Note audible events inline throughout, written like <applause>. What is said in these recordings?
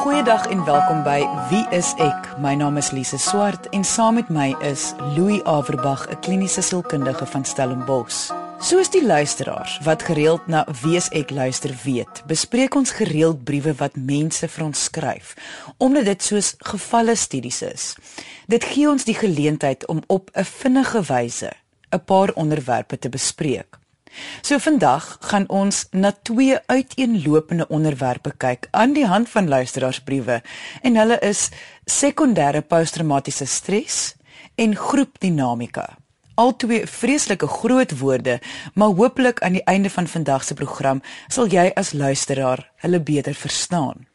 Goeiedag en welkom by Wie is ek? My naam is Lise Swart en saam met my is Louis Averbag, 'n kliniese sielkundige van Stellenbosch. Soos die luisteraars wat gereeld na Wie is ek luister weet, bespreek ons gereeld briewe wat mense vir ons skryf, omdat dit soos gevalle studies is. Dit gee ons die geleentheid om op 'n vinnige wyse 'n paar onderwerpe te bespreek. So vandag gaan ons na twee uiteenlopende onderwerpe kyk aan die hand van luisteraarsbriewe en hulle is sekondêre posttraumatiese stres en groepdinamika. Albei vreeslike groot woorde, maar hopelik aan die einde van vandag se program sal jy as luisteraar hulle beter verstaan.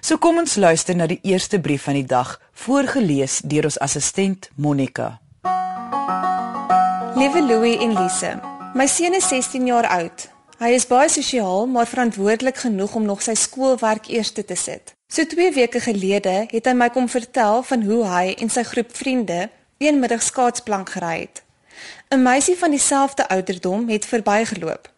So kom ons luister na die eerste brief van die dag, voorgeles deur ons assistent Monica. Liewe Louis en Lise, My seun is 16 jaar oud. Hy is baie sosiaal, maar verantwoordelik genoeg om nog sy skoolwerk eers te sit. So 2 weke gelede het hy my kom vertel van hoe hy en sy groep vriende een middag skaatsplank gery het. 'n Meisie van dieselfde ouderdom het verbygeloop.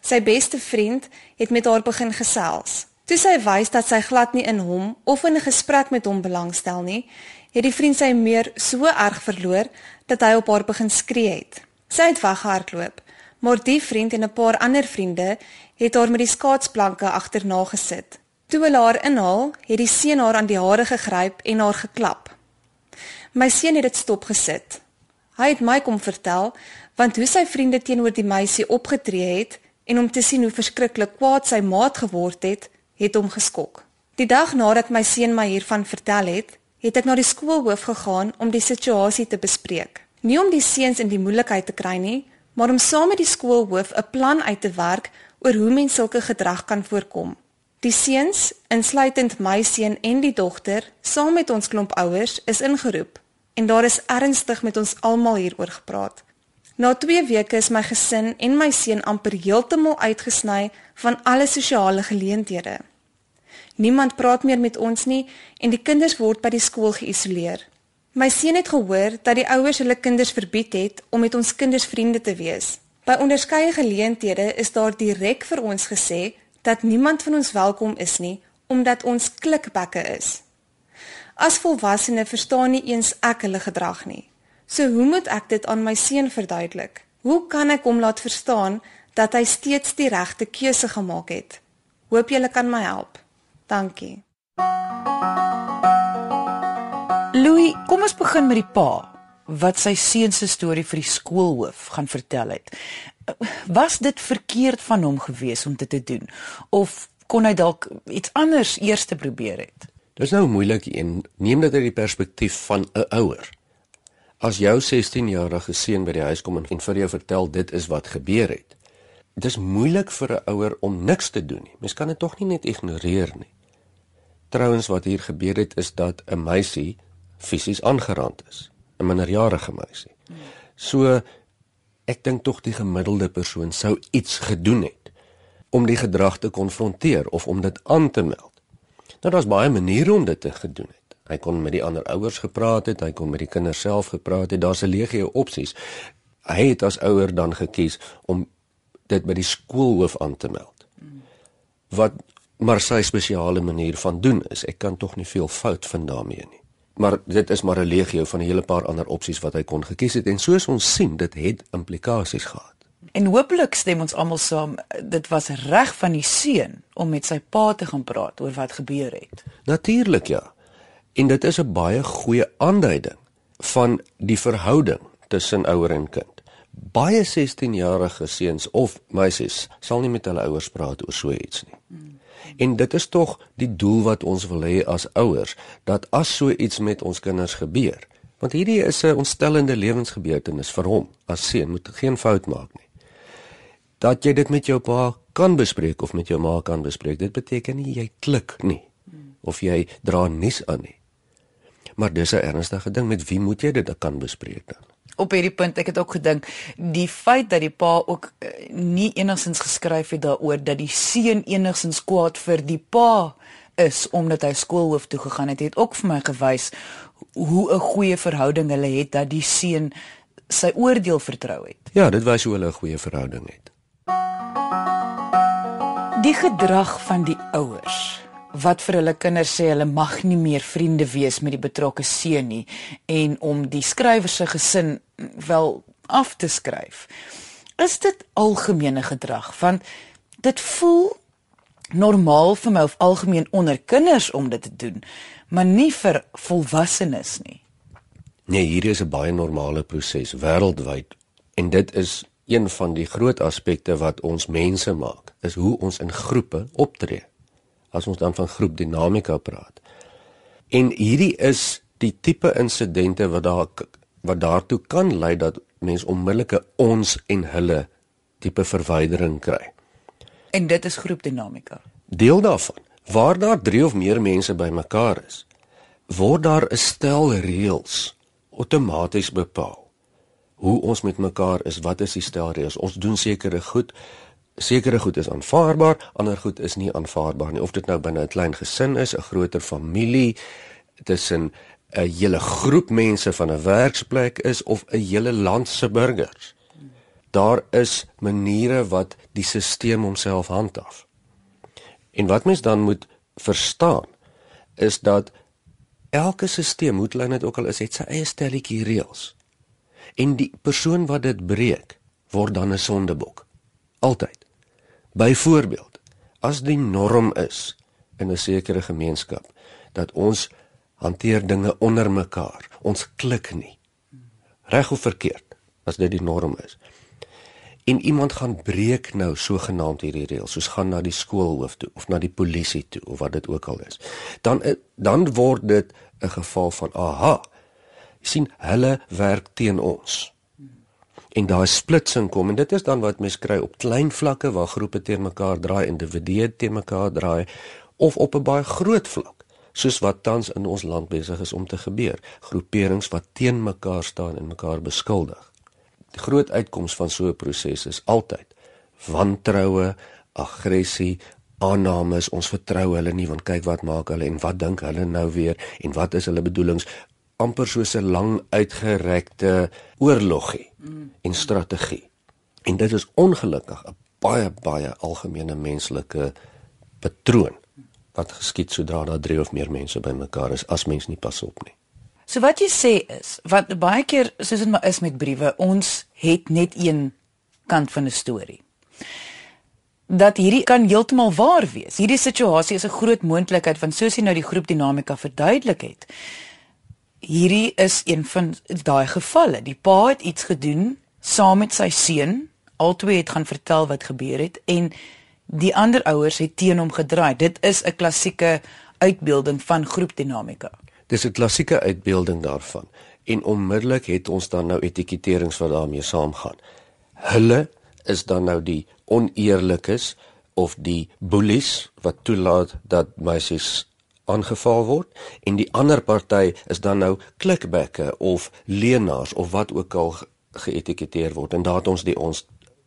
Sy beste vriend het met haar begin gesels. Toe sy wys dat sy glad nie in hom of in 'n gesprek met hom belangstel nie, het die vriend sy meer so erg verloor dat hy op haar begin skree het. Sy het weggehardloop maar die vriend en 'n paar ander vriende het haar met die skaatsplanke agterna gesit. Toe hulle haar inhaal, het die seun haar aan die hare gegryp en haar geklap. My seun het dit stop gesit. Hy het my kom vertel want hoe sy vriende teenoor die meisie opgetree het en om te sien hoe verskriklik kwaad sy maat geword het, het hom geskok. Die dag nadat my seun my hiervan vertel het, het ek na die skoolhoof gegaan om die situasie te bespreek. Nie om die seuns in die moeilikheid te kry nie, maar om saam met die skoolhoof 'n plan uit te werk oor hoe mens sulke gedrag kan voorkom. Die seuns, insluitend my seun en die dogter, saam met ons klomp ouers is ingeroep en daar is ernstig met ons almal hieroor gepraat. Na 2 weke is my gesin en my seun amper heeltemal uitgesny van alle sosiale geleenthede. Niemand praat meer met ons nie en die kinders word by die skool geïsoleer. My seun het gehoor dat die ouers hulle kinders verbied het om met ons kinders vriende te wees. By onderskeie geleenthede is daar direk vir ons gesê dat niemand van ons welkom is nie omdat ons klikbekke is. As volwassene verstaan nie eens ek hulle gedrag nie. So hoe moet ek dit aan my seun verduidelik? Hoe kan ek hom laat verstaan dat hy steeds die regte keuse gemaak het? Hoop julle kan my help. Dankie. Louis, kom ons begin met die pa wat sy seun se storie vir die skoolhoof gaan vertel het. Was dit verkeerd van hom gewees om dit te doen of kon hy dalk iets anders eers probeer het? Dis nou moeilik en neem dit uit die perspektief van 'n ouer. As jou 16-jarige seun by die huis kom en vir jou vertel dit is wat gebeur het. Dit is moeilik vir 'n ouer om niks te doen nie. Mens kan dit tog nie net ignoreer nie. Trouwens wat hier gebeur het is dat 'n meisie fisies aangerand is, 'n minderjarige meisie. So ek dink tog die gemiddelde persoon sou iets gedoen het om die gedrag te konfronteer of om dit aan te meld. Nou daar's baie maniere om dit te gedoen het. Hy kon met die ander ouers gepraat het, hy kon met die kinders self gepraat het. Daar's 'n legio opsies. Hy het as ouer dan gekies om dit by die skoolhoof aan te meld. Wat maar sy spesiale manier van doen is, ek kan tog nie veel fout vind daarmee nie maar dit is maar 'n legio van 'n hele paar ander opsies wat hy kon gekies het en soos ons sien dit het implikasies gehad. En hopelik stem ons almal saam dit was reg van die seun om met sy pa te gaan praat oor wat gebeur het. Natuurlik ja. En dit is 'n baie goeie aanduiding van die verhouding tussen ouer en kind. Baie 16-jarige seuns of meisies sal nie met hulle ouers praat oor so iets nie. Hmm. En dit is tog die doel wat ons wil hê as ouers dat as so iets met ons kinders gebeur, want hierdie is 'n ontstellende lewensgebeurtenis vir hom as seun moet geen fout maak nie. Dat jy dit met jou pa kan bespreek of met jou ma kan bespreek, dit beteken nie jy klik nie of jy dra nuus aan nie. Maar dis 'n ernstige ding met wie moet jy dit kan bespreek dan? Op hierdie punt ek het ook gedink die feit dat die pa ook uh, nie enigsins geskryf het daaroor dat die seun enigsins kwaad vir die pa is omdat hy skoolhoof toe gegaan het het ook vir my gewys hoe 'n goeie verhouding hulle het dat die seun sy oordeel vertrou het. Ja dit wys hoe hulle 'n goeie verhouding het. Die gedrag van die ouers wat vir hulle kinders sê hulle mag nie meer vriende wees met die betrokke seun nie en om die skrywer se gesin wel af te skryf. Is dit algemene gedrag? Want dit voel normaal vir my of algemeen onder kinders om dit te doen, maar nie vir volwassenes nie. Nee, hier is 'n baie normale proses wêreldwyd en dit is een van die groot aspekte wat ons mense maak, is hoe ons in groepe optree. As ons dan van groepdinamika praat. En hierdie is die tipe insidente wat daar wat daartoe kan lei dat mens onmiddellike ons en hulle tipe verwydering kry. En dit is groepdinamika. Deel daarvan, waar daar 3 of meer mense bymekaar is, word daar 'n stel reëls outomaties bepaal. Hoe ons met mekaar is, wat is die stel reëls? Ons doen sekere goed. Sekere goed is aanvaarbaar, ander goed is nie aanvaarbaar nie. Of dit nou binne 'n klein gesin is, 'n groter familie, tussen 'n hele groep mense van 'n werksplek is of 'n hele land se burgers daar is maniere wat die stelsel homself handhaaf. En wat mens dan moet verstaan is dat elke stelsel, hoe klein dit ook al is, het sy eie stelletjie reëls. En die persoon wat dit breek, word dan 'n sondebok. Altyd. Byvoorbeeld, as die norm is in 'n sekere gemeenskap dat ons hanteer dinge onder mekaar, ons klik nie. Reg of verkeerd, as dit die norm is en iemand gaan breek nou sogenaamd hierdie reël, soos gaan na die skoolhoof toe of na die polisie toe of wat dit ook al is. Dan eh, dan word dit 'n geval van aha. Jy sien, hulle werk teen ons. En daai splitsing kom en dit is dan wat mens kry op klein vlakke waar groepe teen mekaar draai, individue teen mekaar draai of op 'n baie groot vlak soos wat tans in ons land besig is om te gebeur, groeperings wat teen mekaar staan en mekaar beskuldig. Die groot uitkoms van so 'n proses is altyd wantroue, aggressie, aannames, ons vertrou hulle nie want kyk wat maak hulle en wat dink hulle nou weer en wat is hulle bedoelings amper soos 'n lang uitgerekte oorlogie en strategie. En dit is ongelukkig 'n baie baie algemene menslike patroon wat geskied sodra daar drie of meer mense bymekaar is as mens nie pas op nie. So wat jy sê is, wat baie keer soos dit maar is met briewe, ons het net een kant van 'n storie. Dat hierdie kan heeltemal waar wees. Hierdie situasie is 'n groot moontlikheid van soos jy nou die groepdinamika verduidelik het. Hierdie is een van daai gevalle. Die pa het iets gedoen saam met sy seun. Albei het gaan vertel wat gebeur het en die ander ouers het teen hom gedraai. Dit is 'n klassieke uitbeelding van groepdinamika. Dis 'n klassieke uitbeelding daarvan en onmiddellik het ons dan nou etiketerings wat daarmee saamgaan. Hulle is dan nou die oneerlikes of die bullies wat toelaat dat meisies aangeval word en die ander party is dan nou klikbekke of leenaars of wat ook al geetiketeer word en daar het ons die ons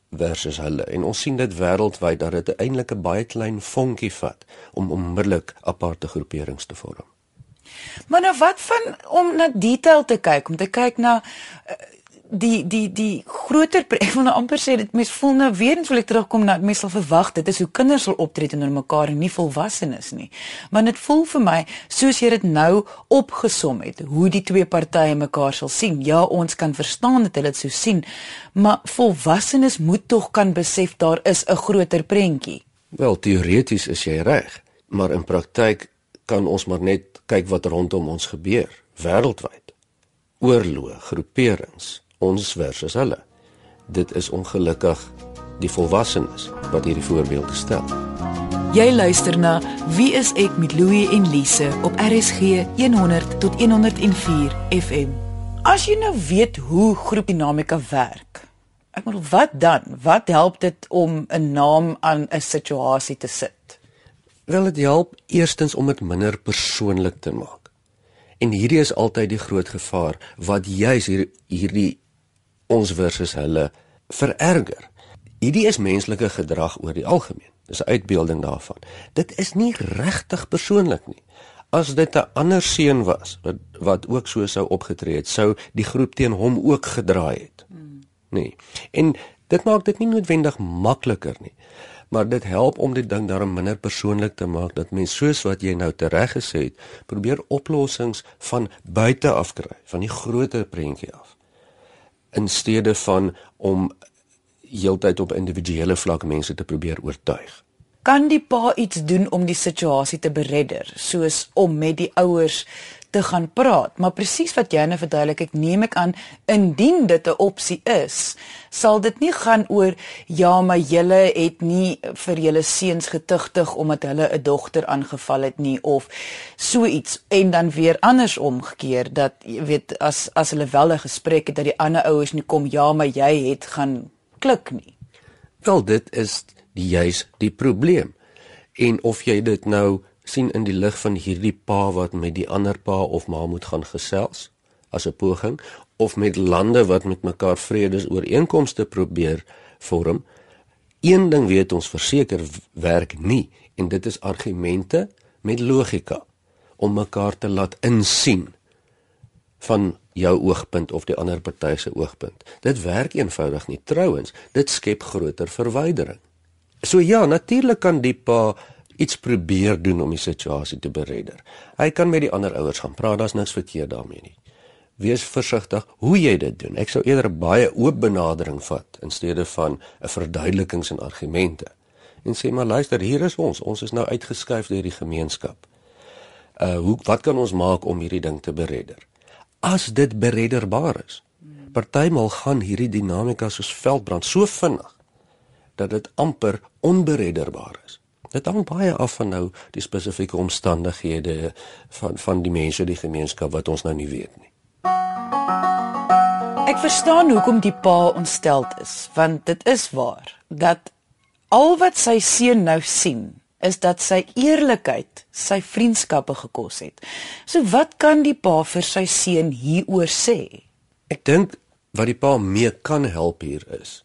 versus hulle en ons sien dit wêreldwyd dat dit eintlik 'n baie klein vonkie vat om onmiddellik aparte groeperings te vorm. Maar nou wat van om na detail te kyk, om te kyk na uh, die die die groter <laughs> ek wil nou amper sê dit mens voel nou weer eens wil ek terugkom na mens sal verwag dit is hoe kinders sal optree teenoor mekaar en nie volwassenes nie. Maar dit voel vir my soos jy dit nou opgesom het hoe die twee partye mekaar sal sien. Ja, ons kan verstaan dat hulle dit so sien, maar volwassenes moet tog kan besef daar is 'n groter prentjie. Wel teoreties is jy reg, maar in praktyk kan ons maar net kyk wat rondom ons gebeur wêreldwyd. Oorloë, groeperings, ons versus hulle. Dit is ongelukkig die volwassenes wat hierdie voorbeelde stel. Jy luister na Wie is ek met Louie en Lise op RSG 100 tot 104 FM. As jy nou weet hoe groepdinamika werk. Ek bedoel wat dan? Wat help dit om 'n naam aan 'n situasie te sit? Wel dit help eerstens om dit minder persoonlik te maak. En hierdie is altyd die groot gevaar wat juis hier hierdie ons versus hulle vererger. Hierdie is menslike gedrag oor die algemeen. Dis 'n uitbeelding daarvan. Dit is nie regtig persoonlik nie. As dit 'n ander seun was wat wat ook so sou opgetree het, sou die groep teen hom ook gedraai het. Hmm. Nee. En dit maak dit nie noodwendig makliker nie. maar dit help om dit ding daarom minder persoonlik te maak dat mens soos wat jy nou tereg gesê het, probeer oplossings van buite af kry, van die groter prentjie af. In steede van om heeltyd op individuele vlak mense te probeer oortuig. Kan die pa iets doen om die situasie te beredder, soos om met die ouers te gaan praat. Maar presies wat jy nou verduidelik, ek neem ek aan indien dit 'n opsie is, sal dit nie gaan oor ja, maar julle het nie vir julle seuns getugtig omdat hulle 'n dogter aangeval het nie of so iets en dan weer andersom gekeer dat jy weet as as hulle wel 'n gesprek het dat die ander ouers nie kom ja, maar jy het gaan klik nie. Wel dit is die juis die probleem. En of jy dit nou sien in die lig van hierdie pa wat met die ander pa of ma moet gaan gesels as 'n poging of met lande wat met mekaar vredesooreenkomste probeer vorm. Een ding weet ons verseker werk nie en dit is argumente met logika om mekaar te laat insien van jou oogpunt of die ander party se oogpunt. Dit werk eenvoudig nie. Trouwens, dit skep groter verwydering. So ja, natuurlik kan die pa iets probeer doen om die situasie te beredder. Hy kan met die ander ouers gaan praat, daar's niks verkeerd daarmee nie. Wees versigtig hoe jy dit doen. Ek sou eerder 'n baie oop benadering vat in steede van 'n verduidelikings en argumente. En sê maar luister, hier is ons. Ons is nou uitgeskuif deur die gemeenskap. Uh hoe wat kan ons maak om hierdie ding te beredder? As dit beredderbaar is. Partymal gaan hierdie dinamika soos veldbrand so vinnig dat dit amper onberedderbaar is. Dit hang baie af van nou die spesifieke omstandighede van van die mense die gemeenskap wat ons nou nie weet nie. Ek verstaan hoekom die pa ontsteld is, want dit is waar dat al wat sy seun nou sien is dat sy eerlikheid sy vriendskappe gekos het. So wat kan die pa vir sy seun hieroor sê? Ek dink wat die pa mee kan help hier is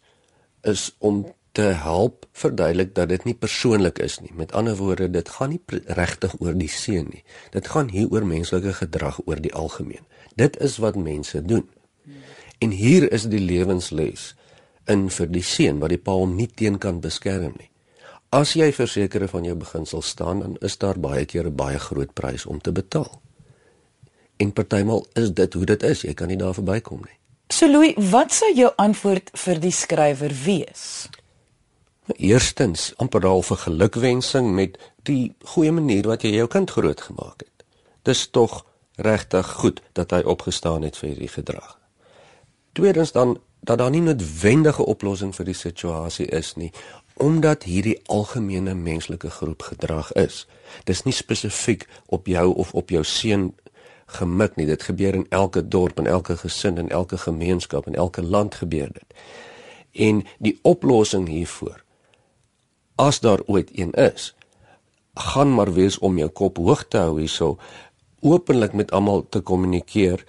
is om te help verduidelik dat dit nie persoonlik is nie. Met ander woorde, dit gaan nie regtig oor die seun nie. Dit gaan hier oor menslike gedrag oor die algemeen. Dit is wat mense doen. En hier is die lewensles in vir die seun wat die pa hom nie teen kan beskerm nie. As jy versekerde van jou beginsel staan, dan is daar baie keer 'n baie groot prys om te betaal. En partymal is dit hoe dit is. Jy kan nie daar verbykom nie. So Louis, wat sou jou antwoord vir die skrywer wees? Eerstens, amper al vir gelukwensing met die goeie manier wat jy jou kind grootgemaak het. Dis tog regtig goed dat hy opgestaan het vir hierdie gedrag. Tweedens dan dat daar nie noodwendige oplossing vir die situasie is nie, omdat hierdie algemene menslike groep gedrag is. Dis nie spesifiek op jou of op jou seun gemik nie. Dit gebeur in elke dorp en elke gesin en elke gemeenskap en elke land gebeur dit. En die oplossing hiervoor as daar ooit een is, gaan maar wees om jou kop hoog te hou hierso, openlik met almal te kommunikeer,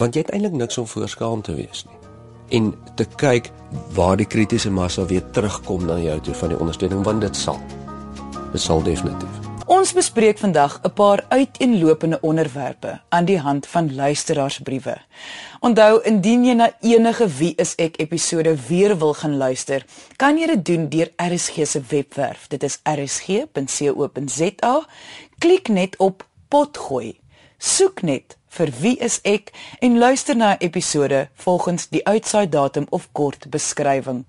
want jy het eintlik niks om voor skaam te wees nie. En te kyk waar die kritiese massa weer terugkom na jou toe van die ondersteuning want dit sal. Dit sal definitief. Ons bespreek vandag 'n paar uiteenlopende onderwerpe aan die hand van luisteraarsbriewe. Onthou, indien jy na enige Wie is ek episode weer wil gaan luister, kan jy dit doen deur RSG se webwerf. Dit is rsg.co.za. Klik net op potgooi. Soek net vir Wie is ek en luister na episode volgens die uitsaai datum of kort beskrywing.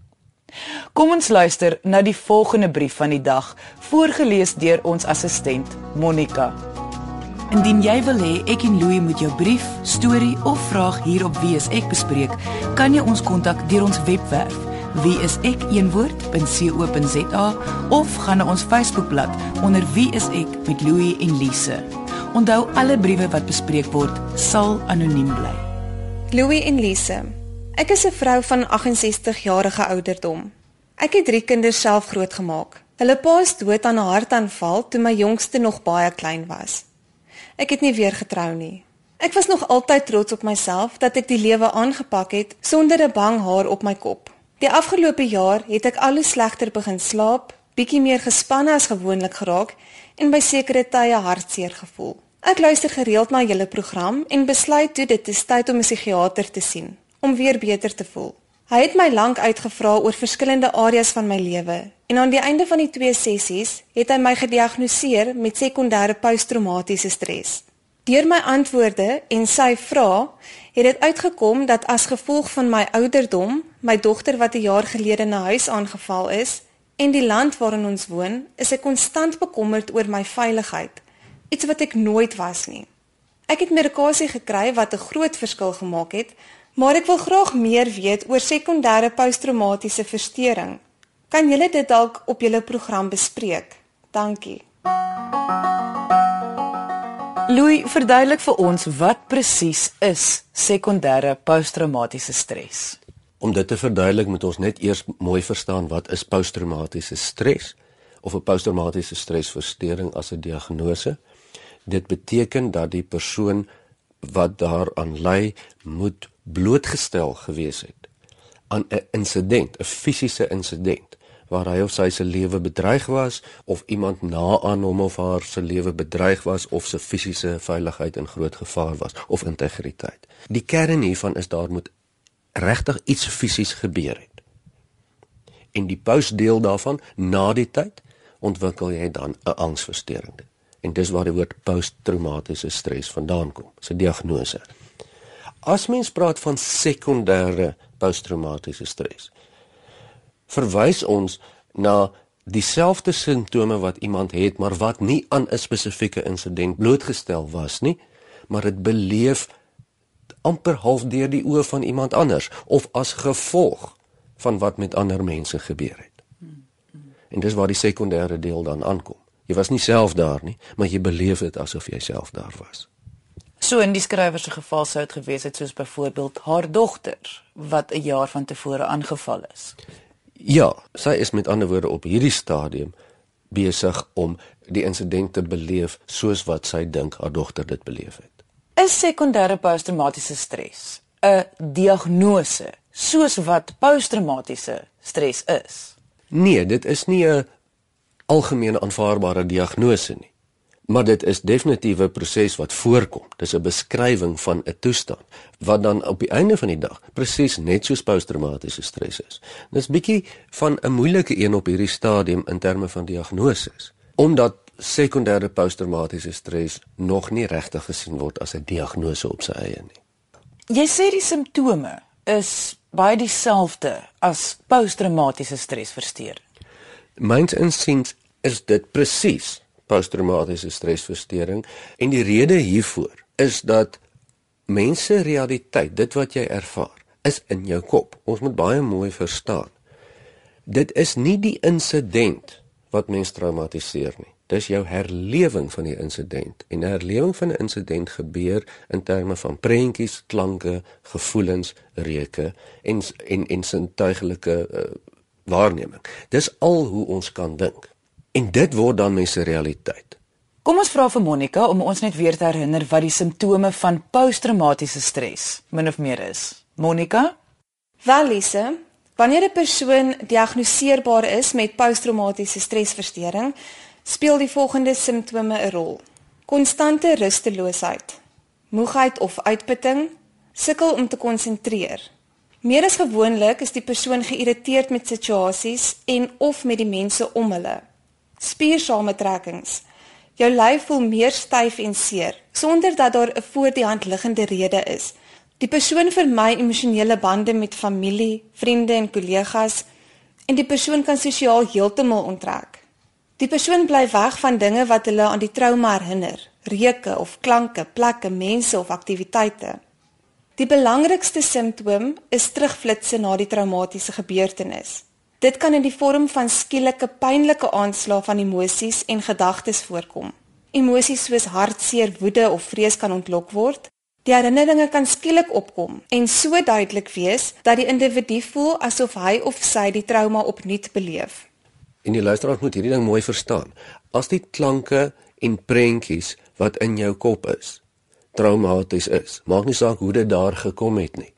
Kom ons luister na die volgende brief van die dag, voorgeles deur ons assistent Monica. Indien jy wil hê ek en Louie moet jou brief, storie of vraag hier op Wie is ek bespreek, kan jy ons kontak deur ons webwerf wieisek.co.za of gaan na ons Facebookblad onder Wie is ek met Louie en Lise. Onthou alle briewe wat bespreek word, sal anoniem bly. Louie en Lise Ek is 'n vrou van 68 jarige ouderdom. Ek het 3 kinders self grootgemaak. Hulle pa is dood aan 'n hartaanval toe my jongste nog baie klein was. Ek het nie weer getrou nie. Ek was nog altyd trots op myself dat ek die lewe aangepak het sonder 'n bang haar op my kop. Die afgelope jaar het ek al hoe slegter begin slaap, bietjie meer gespanne as gewoonlik geraak en by sekere tye hartseer gevoel. Ek luister gereeld na julle program en besluit toe dit is tyd om 'n psigiater te sien om weer beter te voel. Hy het my lank uitgevra oor verskillende areas van my lewe en aan die einde van die twee sessies het hy my gediagnoseer met sekondêre posttraumatiese stres. Deur my antwoorde en sy vrae het dit uitgekom dat as gevolg van my ouderdom, my dogter wat 'n jaar gelede na huis aangeval is en die land waarin ons woon, is ek konstant bekommerd oor my veiligheid, iets wat ek nooit was nie. Ek het medikasie gekry wat 'n groot verskil gemaak het, maar ek wil graag meer weet oor sekondêre posttraumatiese verstoring. Kan julle dit dalk op julle program bespreek? Dankie. Louis, verduidelik vir ons wat presies is sekondêre posttraumatiese stres. Om dit te verduidelik moet ons net eers mooi verstaan wat is posttraumatiese stres of 'n posttraumatiese stresversteuring as 'n diagnose. Dit beteken dat die persoon wat daaraan ly moet blootgestel gewees het aan 'n insident, 'n fisiese insident waar hy of sy se lewe bedreig was of iemand na aan hom of haar se lewe bedreig was of se fisiese veiligheid in groot gevaar was of integriteit. Die kern hiervan is daar moet regtig iets fisies gebeur het. En die postdeel daarvan na die tyd ontwikkel jy dan 'n angsversteuring. En dis waar die woord posttraumatiese stres vandaan kom. 'n diagnose. As mens praat van sekondêre posttraumatiese stres, verwys ons na dieselfde simptome wat iemand het, maar wat nie aan 'n spesifieke insident blootgestel was nie, maar dit beleef amper half deur die oë van iemand anders of as gevolg van wat met ander mense gebeur het. En dis waar die sekondêre deel dan aankom. Jy was nie self daar nie, maar jy beleef dit asof jy self daar was. So in die skrywer se geval sou dit gewees het soos byvoorbeeld haar dogter wat 'n jaar van tevore aangeval is. Ja, sy is met ander woorde op hierdie stadium besig om die insident te beleef soos wat sy dink haar dogter dit beleef het. Is sekondêre posttraumatiese stres 'n diagnose soos wat posttraumatiese stres is? Nee, dit is nie 'n algemene aanvaarbare diagnose nie. Maar dit is definitief 'n proses wat voorkom. Dis 'n beskrywing van 'n toestand wat dan op die einde van die dag presies net soos posttraumatiese stres is. Dis bietjie van 'n moeilike een op hierdie stadium in terme van diagnose. Omdat sekondêre posttraumatiese stres nog nie regtig gesien word as 'n diagnose op sy eie nie. Jy sê die simptome is baie dieselfde as posttraumatiese stresversteuring. Myns insiens is dit presies posttraumatiese stresversteuring en die rede hiervoor is dat mense realiteit, dit wat jy ervaar, is in jou kop. Ons moet baie mooi verstaan. Dit is nie die insident wat mens traumatiseer nie. Dis jou herlewing van die insident. En 'n herlewing van 'n insident gebeur in terme van prentjies, klanke, gevoelens, reuke en en en sintuiglike uh, waarneming. Dis al hoe ons kan dink. En dit word dan mense realiteit. Kom ons vra vir Monica om ons net weer te herinner wat die simptome van posttraumatiese stres min of meer is. Monica? Wel, Lise, wanneer 'n persoon diagnoseerbaar is met posttraumatiese stresversteuring, speel die volgende simptome 'n rol: konstante rusteloosheid, moegheid of uitputting, sukkel om te konsentreer. Meer as gewoonlik is die persoon geïrriteerd met situasies en of met die mense om hulle. Spiersamentrekkings. Jou lyf voel meer styf en seer sonder dat daar 'n voor die hand liggende rede is. Die persoon vermy emosionele bande met familie, vriende en kollegas en die persoon kan sosiaal heeltemal onttrek. Die persoon bly weg van dinge wat hulle aan die trauma herinner, reuke of klanke, plekke, mense of aktiwiteite. Die belangrikste simptoom is terugflitsse na die traumatiese gebeurtenis. Dit kan in die vorm van skielike pynlike aanslae van emosies en gedagtes voorkom. Emosies soos hartseer, woede of vrees kan ontlok word. Die herinneringe kan skielik opkom en so duidelik wees dat die individu voel asof hy of sy die trauma opnuut beleef. En die luisteraar moet hierdie ding mooi verstaan. As die klanke en prentjies wat in jou kop is traumaties is, maak nie saak hoe dit daar gekom het nie.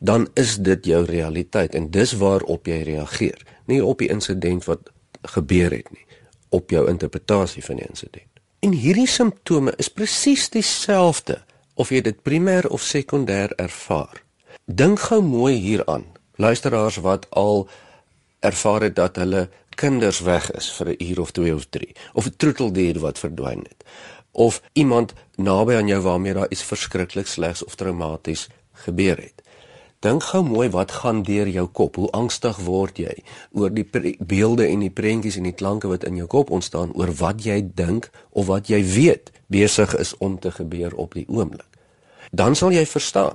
Dan is dit jou realiteit en dis waarop jy reageer, nie op die insident wat gebeur het nie, op jou interpretasie van die insident. En hierdie simptome is presies dieselfde of jy dit primêr of sekondêr ervaar. Dink gou mooi hieraan luisteraars wat al ervaar het dat hulle kinders weg is vir 'n uur of 2 of 3 of 'n troeteldier wat verdwyn het of iemand naby aan jou waarmee daar iets verskriklik slegs of traumaties gebeur het. Dink gou mooi wat gaan deur jou kop. Hoe angstig word jy oor die beelde en die prentjies en die klanke wat in jou kop ontstaan oor wat jy dink of wat jy weet besig is om te gebeur op die oomblik. Dan sal jy verstaan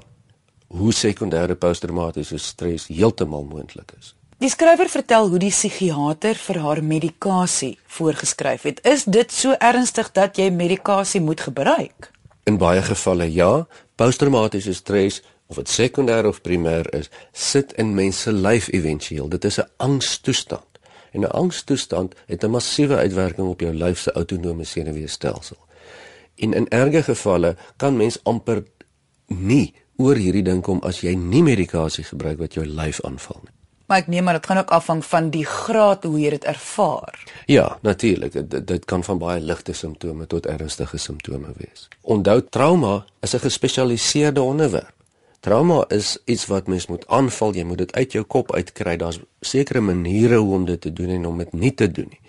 hoe sekondêre posttraumatiese stres heeltemal moontlik is. Die skrywer vertel hoe die psigiater vir haar medikasie voorgeskryf het. Is dit so ernstig dat jy medikasie moet gebruik? In baie gevalle ja, posttraumatiese stres of dit sekondêr of primêr is, sit in mense se lyf éventueel. Dit is 'n angstoestand. En 'n angstoestand het 'n massiewe uitwerking op jou lyf se autonome senuweestelsel. En in erge gevalle kan mens amper nie oor hierdie ding kom as jy nie medikasie gebruik wat jou lyf aanval nie. Maar ek neem maar dit gaan ook afhang van die graad hoe jy dit ervaar. Ja, natuurlik. Dit, dit kan van baie ligte simptome tot ernstige simptome wees. Onthou trauma is 'n gespesialiseerde onderwerp. Trauma is iets wat mens moet aanval, jy moet dit uit jou kop uitkry. Daar's sekere maniere hoe om dit te doen en om dit nie te doen nie.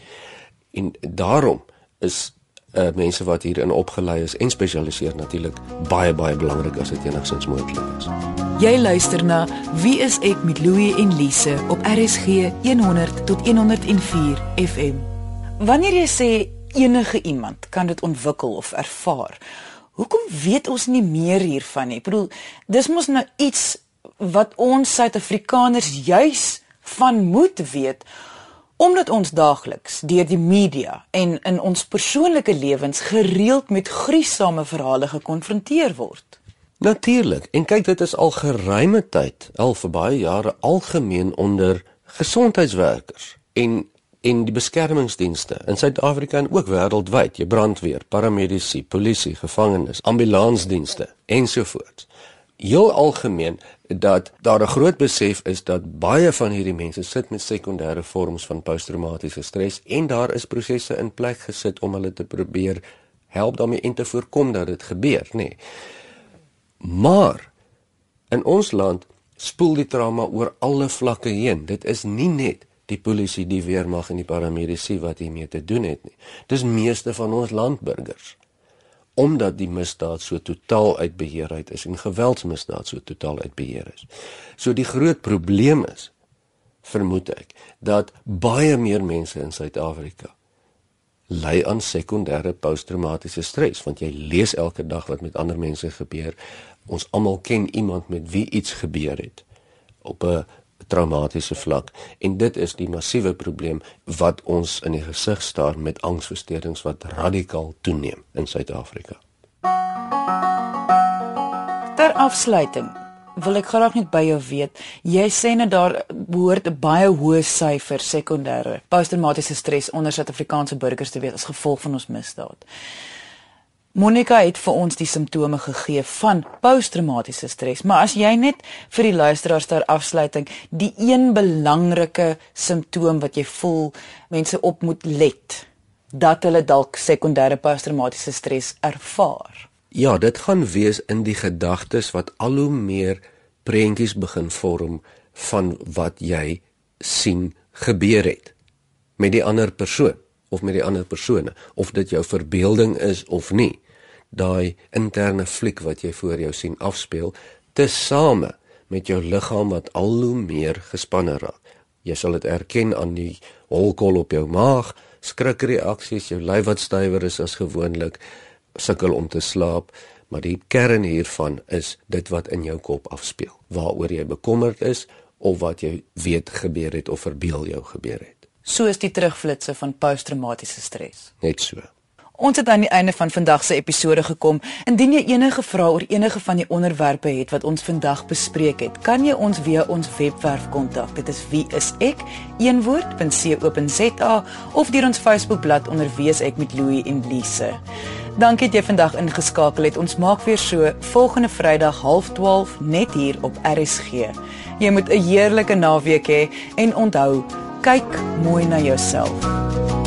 En daarom is uh, mense wat hierin opgelei is en spesialiseer natuurlik baie baie belangrik as dit enigstens moontlik is. Jy luister na Wie is ek met Louie en Lise op RSG 100 tot 104 FM. Wanneer jy sê enige iemand kan dit ontwikkel of ervaar, hoekom weet ons nie meer hiervan nie? Ek bedoel, dis mos nou iets wat ons Suid-Afrikaners juis van moet weet Omdat ons daagliks deur die media en in ons persoonlike lewens gereeld met gruisame verhale gekonfronteer word. Natuurlik. En kyk, dit is al geruime tyd, al vir baie jare algemeen onder gesondheidswerkers en en die beskermingsdienste in Suid-Afrika en ook wêreldwyd, jy brandweer, paramedici, polisie, gevangenes, ambulansdienste ensovoorts heel algemeen dat daar 'n groot besef is dat baie van hierdie mense sit met sekondêre vorms van posttraumatiese stres en daar is prosesse in plek gesit om hulle te probeer help daarmee en te voorkom dat dit gebeur, nê. Nee. Maar in ons land spoel die trauma oor alle vlakke heen. Dit is nie net die polisie, die weermag en die paramedici wat hiermee te doen het nie. Dis meeste van ons landburgers omdat die misdaad so totaal uit beheer uit is en geweldsmisdaad so totaal uit beheer is. So die groot probleem is vermoed ek dat baie meer mense in Suid-Afrika ly aan sekondêre posttraumatiese stres want jy lees elke dag wat met ander mense gebeur. Ons almal ken iemand met wie iets gebeur het op 'n traumatiese vlak en dit is die massiewe probleem wat ons in die gesig staar met angsversteurings wat radikaal toeneem in Suid-Afrika. Ter afsluiting wil ek graag net by jou weet, jy sê net daar behoort 'n baie hoë syfer sekondêre posttraumatiese stres onder Suid-Afrikaanse burgers te wees as gevolg van ons misdaad. Monica het vir ons die simptome gegee van posttraumatiese stres, maar as jy net vir die luisteraars ter afsluiting die een belangrike simptoom wat jy voel mense op moet let dat hulle dalk sekondêre posttraumatiese stres ervaar. Ja, dit gaan wees in die gedagtes wat al hoe meer prentjies begin vorm van wat jy sien gebeur het met die ander persoon of met die ander persone of dit jou verbeelding is of nie daai interne fliek wat jy voor jou sien afspeel tesame met jou liggaam wat al hoe meer gespanne raak. Jy sal dit erken aan die holkol op jou maag, skrikreaksies, jou lyf wat stywer is as gewoonlik, sukkel om te slaap, maar die kern hiervan is dit wat in jou kop afspeel, waaroor jy bekommerd is of wat jy weet gebeur het of verbeel jou gebeur het. So is die terugflitsse van posttraumatiese stres. Net so. Ons het aan die einde van vandag se episode gekom. Indien jy enige vrae oor enige van die onderwerpe het wat ons vandag bespreek het, kan jy ons via ons webwerf kontak. Dit is wieisek een woord.co.za of deur ons Facebookblad onder wieisek met Louie en Lise. Dankie dat jy vandag ingeskakel het. Ons maak weer so volgende Vrydag 12:30 net hier op RSG. Jy moet 'n heerlike naweek hê he, en onthou, kyk mooi na jouself.